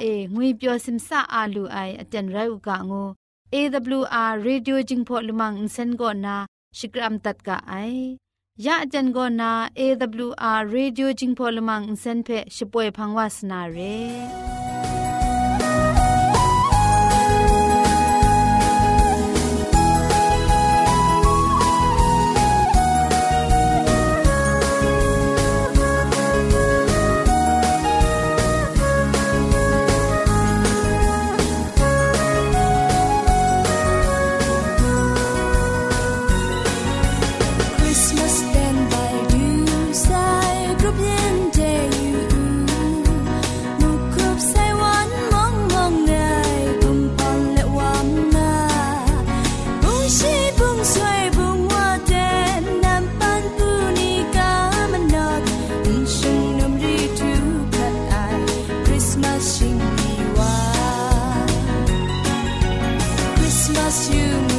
เองวยเปียวซิมซาอาลูไออจันไรอุกะงู AWR Radio จิงพอลมังอินเซนโกนาชิกรัมตัดกะไอยะจันโกนา AWR Radio จิงพอลมังอินเซนเพชิป่วยพังวาสนาเร อน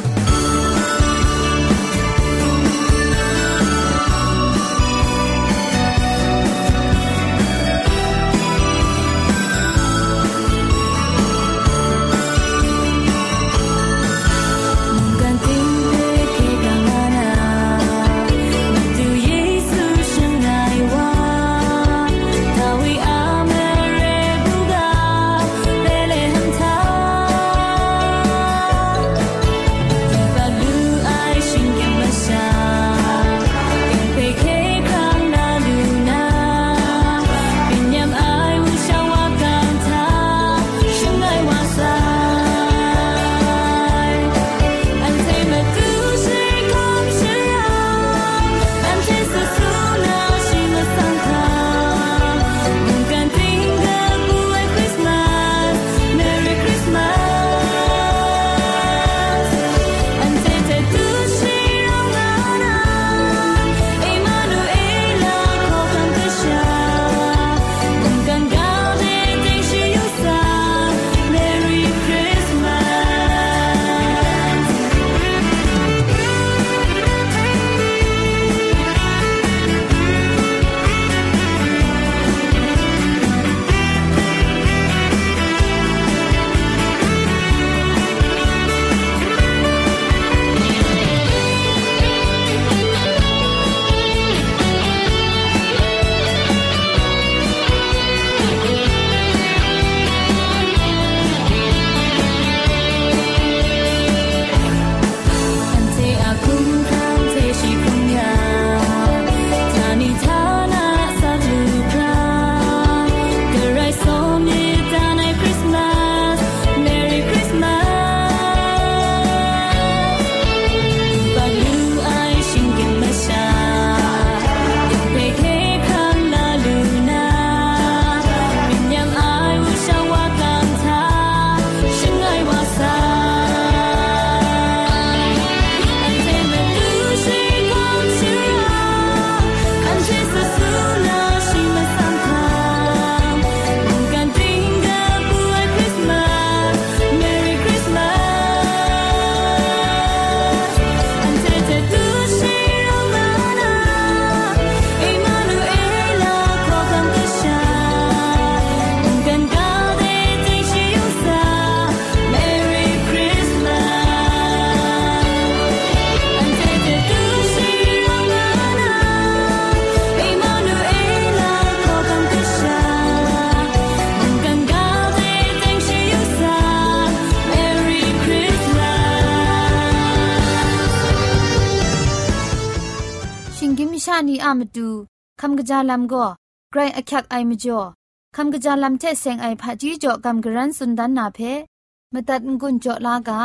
าคิงมัสัดดูคราอินเซนช่วยกาไอานีอามตูคำกะจาลัมก็ไกรอักยักไอมจ่อคำกระจาลัมเทเซงไอผาจีจ่อคำกระรันสุนดันนาเพมตัดงุนจ่อลากา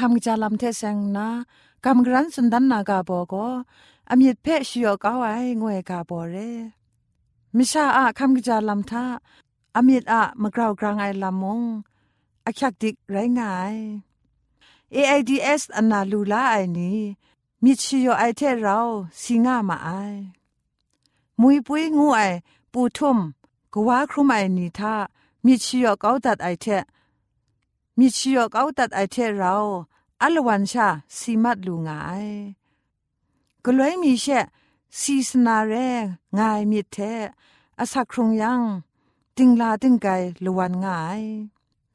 คำกระจาลำเทเซงนะกำกรันสุนดันนากาบอก็อมีเพชยอกเอาไว้งวยกาบอเรมิชาอะคำกระจาลำทาอมีอะมกราวกลางไอลำมงอักยักดิกไรงาย AIDS อันนาลูลาไอนี้มิชยอไอเทเราสิงามาไอมุยปุยงูไอปูทุ่มกว่าครุมไอนี้ท่ามิชยอเกาตัดไอเทมีชียอกเอาตัดไอเทเรา อัลวันชาสีมัดลูงายก็เลยมีเชะซีสนาเรงายมีเทอาศักครงยัง ติงลาติงไกลวันงาย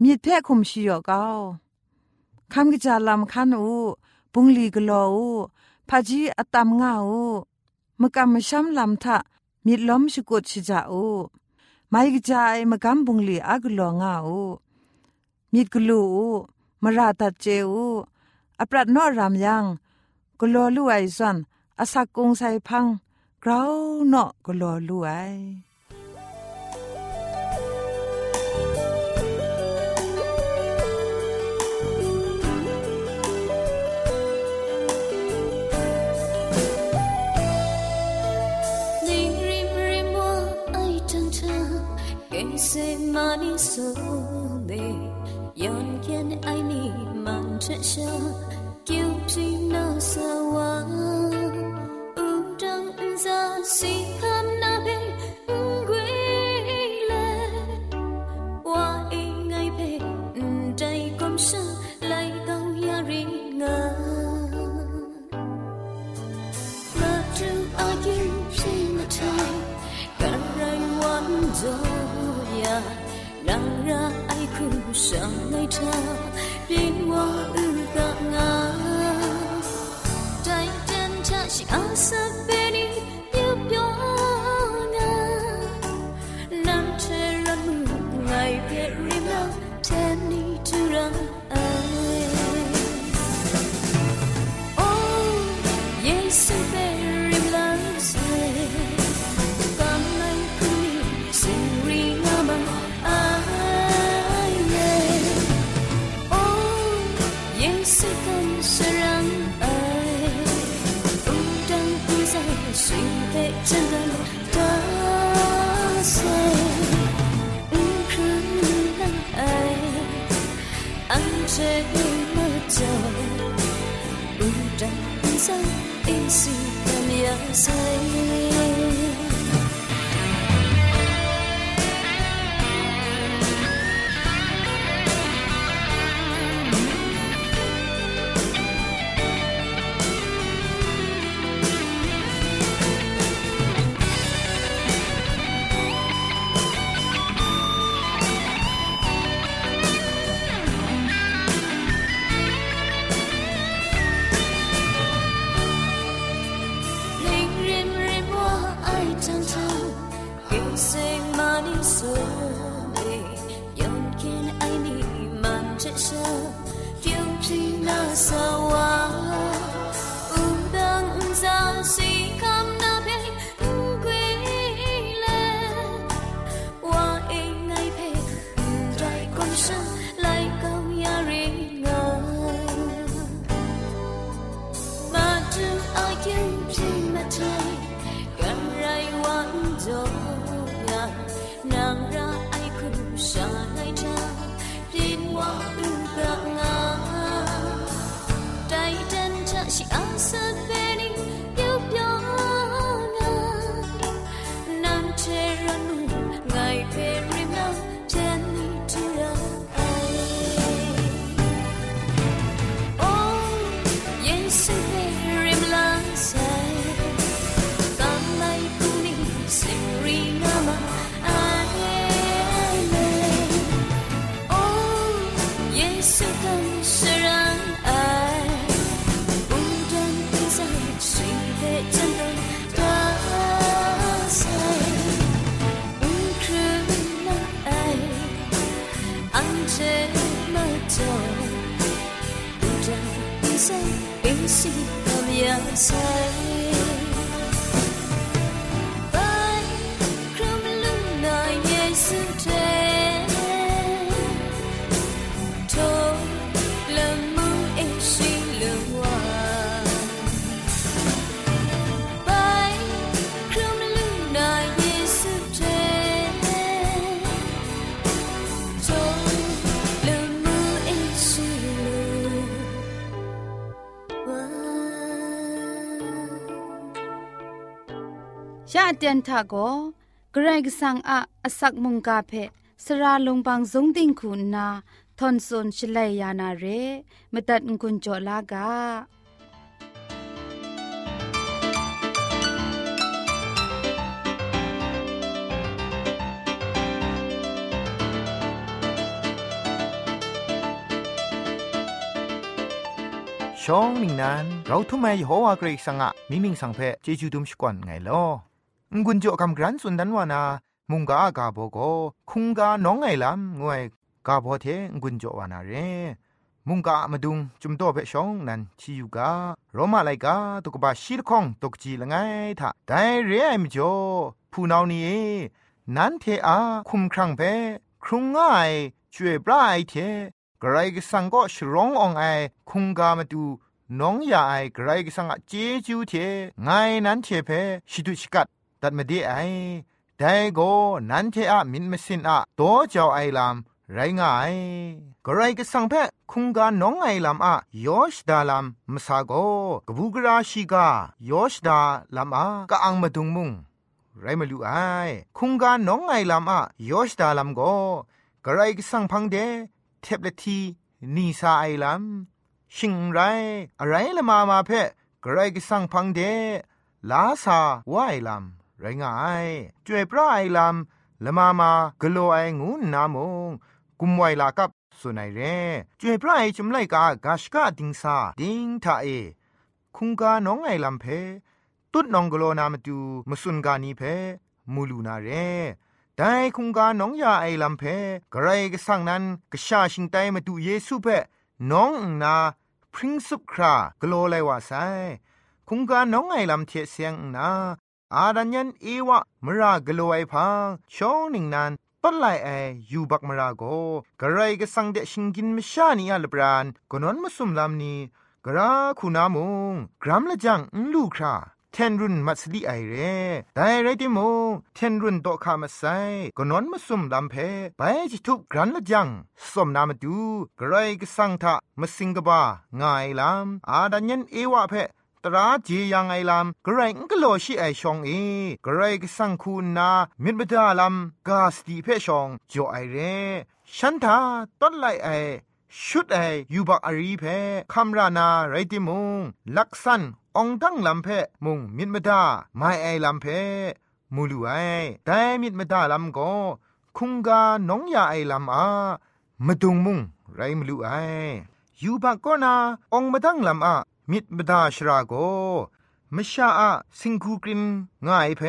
มีแพ่คุมชียอกเอาคำกิจาลำคันอูปุงลีกโลอูพาจีอตามงาอูมกำมช้ำลำทะมีล้มสกุดชิจาอูไม่กิจายมกำบุงลีอากลองาอูมีกลูมราตัดเจวอ အပရတ်နော့ရမ်ယံဂလောလူအိုင်ဇွန်အစကုံဆိုင်ဖန်းဂရောင်းနော့ဂလောလူအိုင် semani so de yon ken ai ni man che sha kyu chi na sa wa 相爱差，比我愈更啊。再见，cherish 阿瑟。岁月 ยะเตียนทาโกเกรกสังอะอสักมุงกาเพสระลงบางสงติงคุณนาทอนซนชลัยยานาเรมตัดกุญจอลากาช่องมิงนั้นเราทุ่มไมโฮวาเกรกสังะมิมิงสังเพจจูดุมสกวนไงลอ งุนจอกำกรันสุนดันวานา มุงกากาโบโกคุงกาน้องไงลำงวยกาโบเทงุนจอวานาเรมุงกามาดุงจุมโตเปชองนั้นชิยูกาโรมาไลกาตุกบาชีลคองตุกจีละไงทะไดเรไอมจ่อผู้นานี้นั้นเทอาคุมครั้งเพครุงง่ายช่วยปลายเทกรกสังก็ชร้ององไอคุงกามาดูน้องยาไอกรกสังเจจูเทไงนั้นเทเพชิดุชกัด ตัดมาดีไอแต่โกนันเทอะมินมสินอะโตเจ้าไอลามไรง่ายกไรก็สังเพคุงกาน้องไอลามอะยอชดาลามสาโกกบูกราชิกายอชดาลามอะกะอังมาดุงมุงไรมาลูไอคุงกาน้องไอลามอะยอชดาลามโกกไรก็สังพังเดเทบเลทีนีซาไอลามชิงไรอะไรละมามาเพกไรก็สังพังเดลาซาวไอลาม ไรงายจวยพระไอลำละมามากโลไองูนามงกุมไวลากับสุนัยเรจวยพระไอจุมไลกากาชกาดิงซาดิงทาเอ คุงกาน้องไอลำเพตุดนองกโลนามตูมสุนกานีเพมูลูนาเรแต่คุงกาน้องยาไอลำเพกระไรก็สั่งนั้นกะชาชิงไตมาดูเยซูเพน้องนาพริ้งสุบครากโลไลว่าไซคุงกาน้องไอลำเทเสียงนา อาดันยันเอวะมรากลัวไอพังช่องหนึ่งนั้นปัลไลไอยูบักมราโกกระไรก็สังเดชิงกินมชานีอัลบรานกนนมาสุมลามนีกราคุณามงกรัมละจังลูคราเทนรุนมัสลีไอเรแต่ไรติโมเทนรุนโตคามาไซกนนมาสุมลำเพไปจิทุกกรันละจังสมนามาดูกระไรก็สังทะมาสิงกบาง่ายลำอาดันยันเอวะเพ ตราจียังไอลำกระไรก็โลชิไอชองเอกระไรก็สังคูนามิดบดาลำกาสตีเพชองจ่อไอเรฉันทาต้นไลไอชุดไอยูบักอารีเพคำรานาไรติมุงลักษันองตั้งลำเพมุงมิดมดาไม่ไอลำเพมูลูไอแต่มิดมดาลำก็คุงกาน้องยาไอลำอามาดุงมุงไรมลูไอยูบักก็นาองมาตั้งลำอา มิดบดาชราโกมชาอะสิงคูกรินง่ายเพ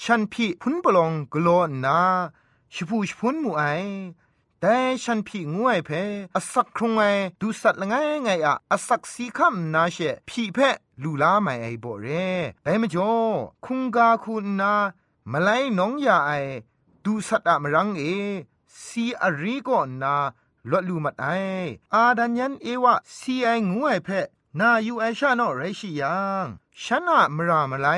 ฉันพี่พุนปลองกลอนาชิพูชพุนมูไอแต่ฉันพี่งวยเพอสักครงไอดูสัตละไงไงอะอสักสีคำนาเชพี่เพลูลาไม่ไอบ่เรแต่มจ่อคุงกาคุณนามาไลน้องยาไอดูสัตอะมรังเอสีอรีก็นาลดลูมัดไออาดันยันเอวะสีไองวยเพ นาอยู่ไอชาโนไรชิยังฉันอะมรามไล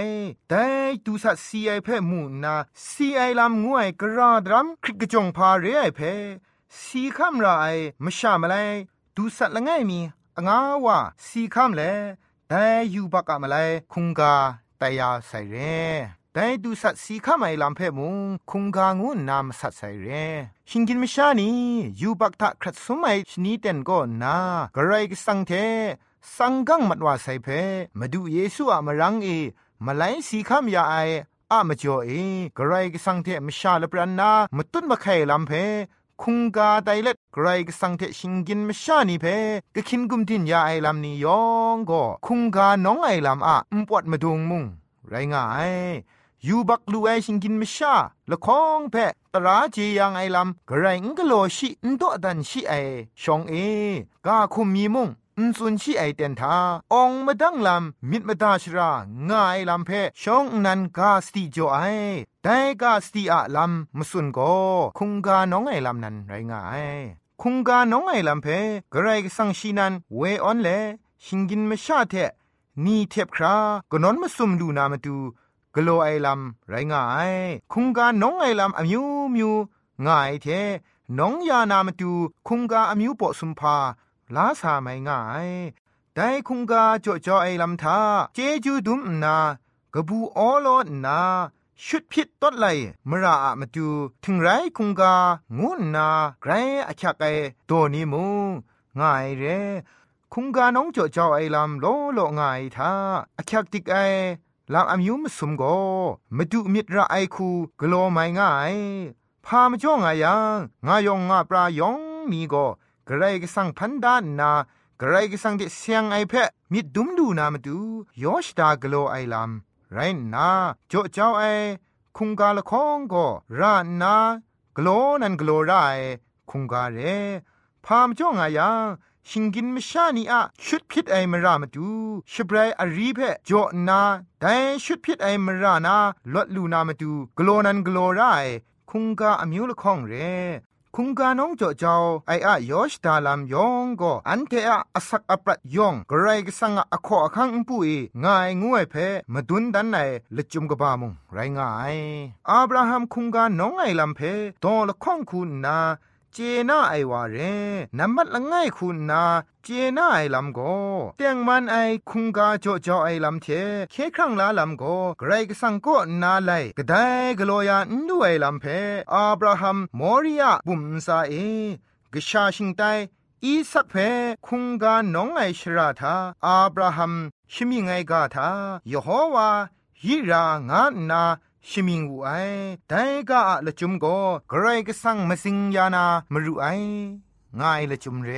แต่ดูสัตซีไอเพ่มูนาซีไอลำงวยกระดรัมคริกจงพาเรไอเพ่สีคำไรมชามไลดูสัตละไงมีองาวะสีคำเลแต่ยูบักอะมาไลคุงกาแต่ยาใส่เรแต่ดูสัตสีข้าไม่ลำเพ่มุงคุงกางูนามสัตใส่เรชิงกินมิชานียูบักทะครัดสมัยชนีเต็นก็นากระไรก็สังเท สังกังมัดว่าใส่เพมาดูเยซูอะมารังเอมาไลสีคำยาไออะมาจ่อเอกระไรก็สังเทมชาลปรันนามาตุนมาไข่ลำเพคุงกาไดเล็ดไกรกสังเทชิงกินมชานีเพกะคินกุมตินยาไอลำนี้ยองก็คุงกาน้องไอลำอะอุปวดมาดงมุงไรง่ายยูบักลูไอชิงกินมชาละคองเพตราเจยังไอลำกระไรกโลชินโตดันชิไอชองเอกาคุมมีมุง อุนซุนชีไอเตนทาองมาดังลำมิดมาดาชรางายลำเพชองนันกาสติจไอแต่กาสติอะลำมสุนโกคุงกาน้องไอลำนันไรงายคุงกาน้องไอลำเพกระไรกสังชีนันเวออนเลชิงกินมชาเทนี่เทบครากนอนมาซุมดูนามาดูกโลไอลำไรงายคุงกาน้องไอลำอมิวมิวง่ายเทน้องยานามาดูคุงกาอมิวปอสุมพา ลาสาไม่ง่ายแต่คุงกาจ่อจ่อไอลำทาเจจูดุมนากบูออโลนาชุดพิษต้นไลมราอะมาดูถึงไรคุงกางูนาไกรอคักไอตัวนี้มูง่ายเรคุงกาน้องจ่อจ่อไอลำโลโลง่ายทาอคักติกไอลำอามิวมสมโกมาดูมิตรไอคูกลัวไม่ง่ายพามจ่องายังงายองงาปรายองมีโก กระไรก็สั่งพันดานนากระไรก็สั่งเดเสียงไอเพะมิดดุมดูนามาดูยอชดากโลไอลำไรนาจ่อเจ้าไอคุงกาละคองก็รานากโลนันกโลไรคุงกาเรพามจ่องายังชิงกินมชานีอะชุดพิษไอมรามาดูชบรายอารีเพจอนาแต่ชุดพิษไอมรานาลดลูนามาดูกลนันกโลไรคุงกาอมิวละคองเร คุงกาน้องจ่อเจ้าไออะยอชดาลามยองก็อันเทอะอสักอปรัดยองกระไรกสังอะขออคังปุยง่ายงวยเพมาดุนดันไหนละจุมกบามุงไรง่ายอับราฮัมคุงกาน้องไอลำเพตอละข้องคุณนา เจน่าไอวาเรนัมมัดละง่ายคุณนาเจน่าไอลำโกเตียงมันไอคุงกาจ่อจ่อไอลำเทเคครั้งลาลำโกไกรกสังก็นาไลกระไดกลัวยานดูไอลำเพอับราฮัมมอริยาบุมซาเอกชาชิงไตอีสักเพคุงกาน้องไอชราธาอับราฮัมชิมิไงกาธายโฮวาฮิรางานา ชิมิงอูไอแต่ก็ละจุมก็ใครก็สั่งมาสิงยานามรู้ไอง่ายละจุมเร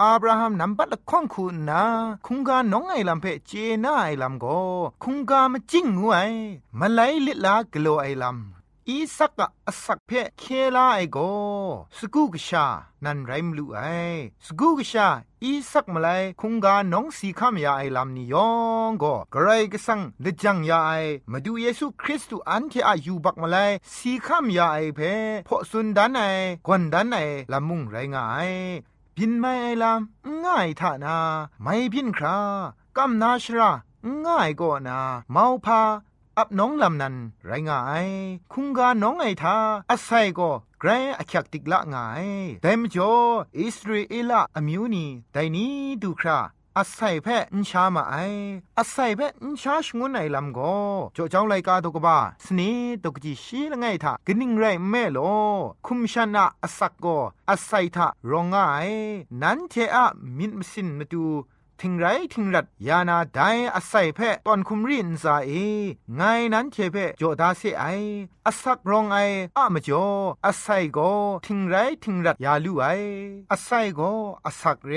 อับราฮัมนำบัดละข้องคุณนะคุงกาน้องไอลำเพเจน่าไอลำก็คุงกามาจิ้งงูไอมาไลลิลากโลไอลำ อีสักกะอสักเพเคลาไอโกสกูกชา นันไรมลูไอสกูกชา อีสักมาไลคุงกาน้องสีข้ามยาไอลำนิยองก็กระไรก็สังเลจังยาไอมาดูเยซูคริสต์อันที่อายุบักมาไลสีข้ามยาไอเพพอสุนดันไอกวนดันไอลำมุงไรงายพินไม่ไอลำง่ายท่านา ไม่พินครากำนาชราง่ายก็นา เมาพา อับน้องลำนันไรงาย คุงกาน้องไอทาอาศัยก็ไกรอคักติกละงายแต่มจ่ออิสราเอลอมิวนีแต่นี้ดูคราอาศัยแพ่อินชามาไออาศัยแพ่อินชาชงวนไอลำกจ่อเจ้าไลกาตกบ้าสนีตกจีชีละไงทากนิ่งไรแม่โลคุมชนะอาศักโกอาศัยทารองไงนั้นเทอะมินมสินมาดู ทิงไรทิงรัดยานาไดอาศัยเพะตอนคุมรินซาเอไงนั้นเทเพโจดาเซไออาศักรองไออะมจ่ออาศัยโกทิงไรทิงรัดยาลูไออาศัยโกอาศักเร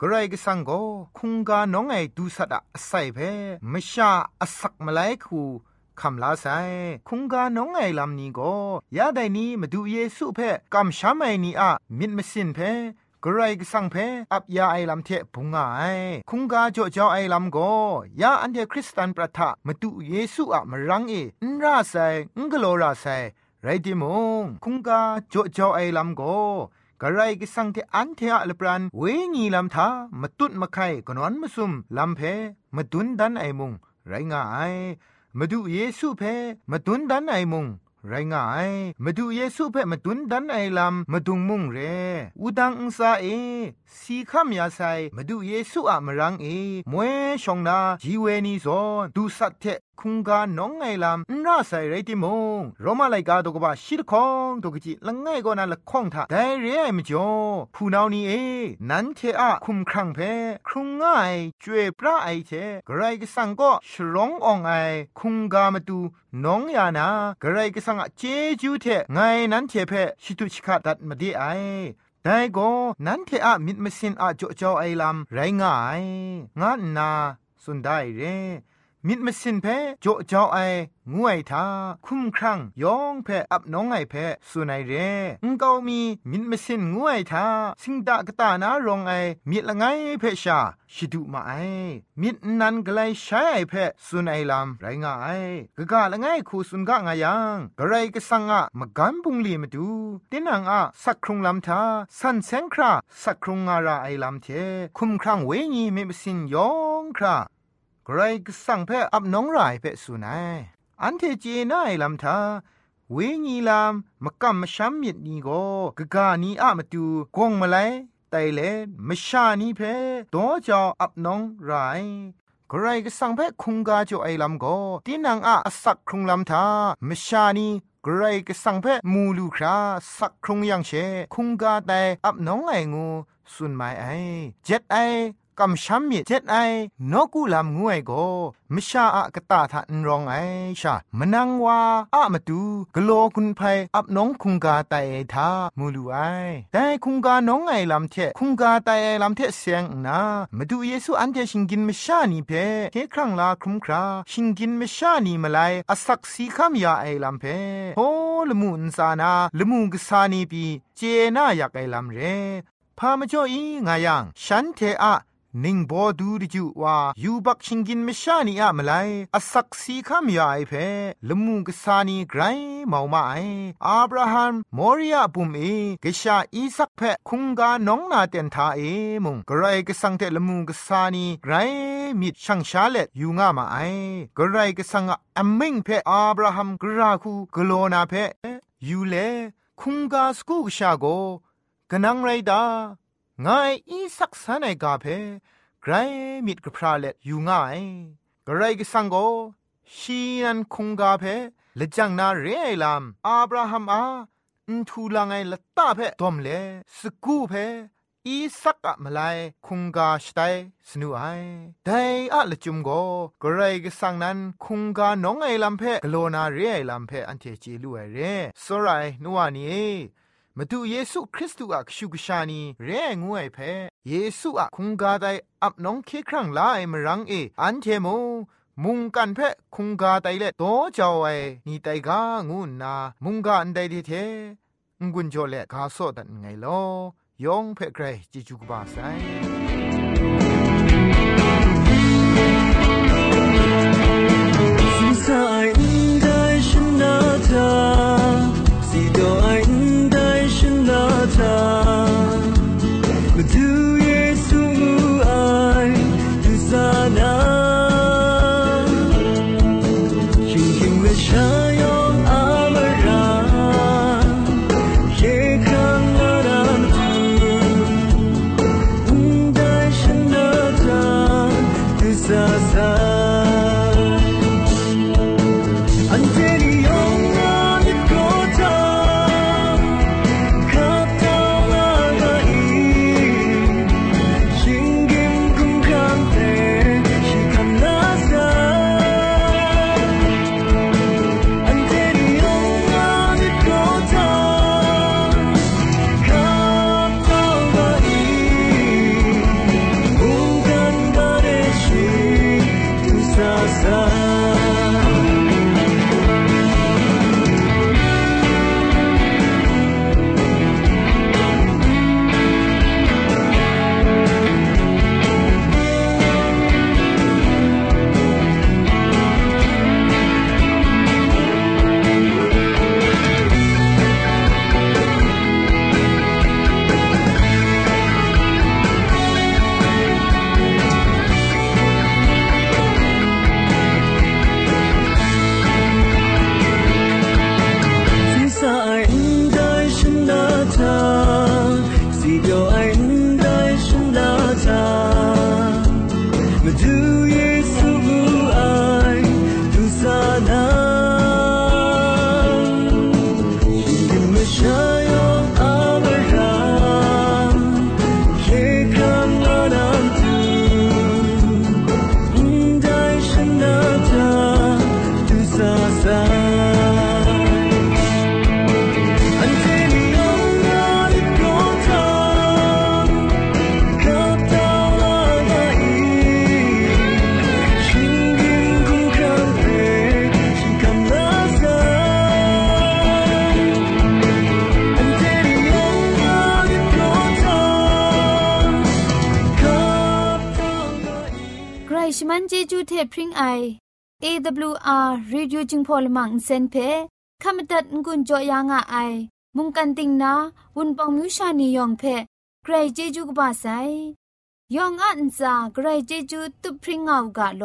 กรายกสังโกคุงกาน้องไอดูสัดอาศัยเพมชาอาศักมาไลคูคำลาไซคุงกาน้องไอลำนี้ก็ยาไดนี้มาดูเยซูเพกำช้ำไอนี้อะมิดมสินเพ กรกสังเพอับยาไอลำเทพุงไอคุงกาจ่อเจ้าไอลำโกยาอันเดคริสตันประทะมาตุเยซูอะมรังเอนราไซงกโลราไซไรติมงคุงกาจ่อเจ้าไอลำโกกระไรกิสังเทอันเทอะลปรันเวงีลำทามาตุดมาไข่กนอนมาซุมลำเพมาตุนดันไอมุงไรงายมาดูเยซูเพมาตุนดันไอมุง ไรงายมาดูเยซูเพ่มาตุนดันไอลำมาดุงมุงเรอุดังอุซาเอสีข้ามยาไซมาดูเยซูอะมรังเอมวยชองนาจีเวนีซอนดูสัตเทคุงกาน้องไงลำนราใส่ไรติมงรมาไลกาตกบะชิดคองตกจิละไงก็นาละข้องทาแต่เรียมจ่อผู้นาวนี้เอ นันเทอะคุมครังเพครุงง่ายจวยพระไอเทกไรก็สังก็ฉลองอองไอ คุงกามาดูน้องยานากรก็สังเจจูเทไงนั้นเทเพชิตุชิกาดัดมาดีไอแต่ก็นั้นเทอะมิดมสินอะจ่อจ่อไอลำไรง่าย งานนาสุดได้เร มิดมสินเพโจเจ้าไองวยทาคุ้มครั้งยองเพอับน้องไอเพสุนัยเรงเกามีมิดมสินงวยทาสิงดากตานารองไอมิดละไงเพชาชิดุมาไอมิดนันกไลใช้ไอเพสุนัยลำไรงาไอกะกะละไงคูสุนกะงายังกะไรกะสังอะมะกันบุงลีมาดูตินังอะสักครุงลำทาสันเซงคราสักครุงงาราไอลำเทคุ้มครั้งเวญีมิมสินยองครา ใครก็สั่งเพ่อับน้องรายเพ่สุนัยอันเทเจน่ายลำทาเวญีลามมกำมช้ำมิดนีโกกะกานีอะมาตูกงมาไลไตเลมชานีเพโตจออับน้องไรใครก็สั่งเพ่คุงกาจ่อไอลำโกตีนังอะสักครุงลำทามชานีกรก็สั่งเพมูลูคราสักครุงยังเช คุงกาแต่อับน้องไองูสุนไมไอเจ็ดไอ กำช้ำมีเจ็ดไอนกูลำงวยโกมชาอะกะตาทานรองไอชามนังวาอะมาดูกโลคุณไพอับน้องคุงกาไตทามูลูไอแต่คุงกาน้องไอลำเทคุงกาไตไอลำเทเสียงนามาดูเยซูอันเทชิงกินมชานีเพเคครั้งลาครุมคราชิงกินมชานีมาไลอสักสีคำยาไอลำเพโฮละมุนซานาละมุงกษานีปีเจน่าอยากไอลำเรพามาจ่ออีงายังฉันเทอะ นิงบอดูดิจูว่ายูบักชิงกินไม่ชานีอะมาไลอสักสีคำยาไอเพละมุงกษานีไกรเมามาไออับราฮัมมอริยาบุมเอกชาอีสักเพคุงกาน้องนาเตนทาเอมุงกรายกสังเตละมุงกษานีไกรมิดช่างชาเลตยูงามาไอกรายกสังอัมมิงเพอับราฮัมกราคูกโลนาเพยูเลคุงกาสกูกชาโกกนังไรดา ငါอีสักษาในกาเพไกรมิดกพราเล็ดอยู่ง่ายกระไรก็สังโกชีนันคงกาเพละจังนาเรไอลามอับราฮัมอาอุทูลังไงละตาเพตอมเลสกูเพอีสักอะมาไลคุงกาสไตสนุไอไดอะละจุมโกกระไรก็สังนั้นคุงกาน้องไอลำเพกโลนาเรไอลำเพอันเทจีลูไอเรสไรนัวนี้ มาดูเยซูคริสต์อัคชูกชานีเรงวยเพเยซูอะคงกาไดอับน้องเคครั้งลายมรังเออันเทโมมุงกันเพะคงกาไตเล่โตเจ้าไอนี่ไตกางูนามุงกันไดดิเทงุนโจเล่กาโซดันไงลอยองเพ่ไกรจิจุกบาไซสายได้ชนะเธอ เจจูเทพริงไอ AWR Reducing Polymer เซนเพขมตัดงุนจอยางอ้ายมุงกันติงนาวุนปองมิวชานียองเพใครเจจูกบาไซยองอันซาใครเจจูตุพริงเอากาโล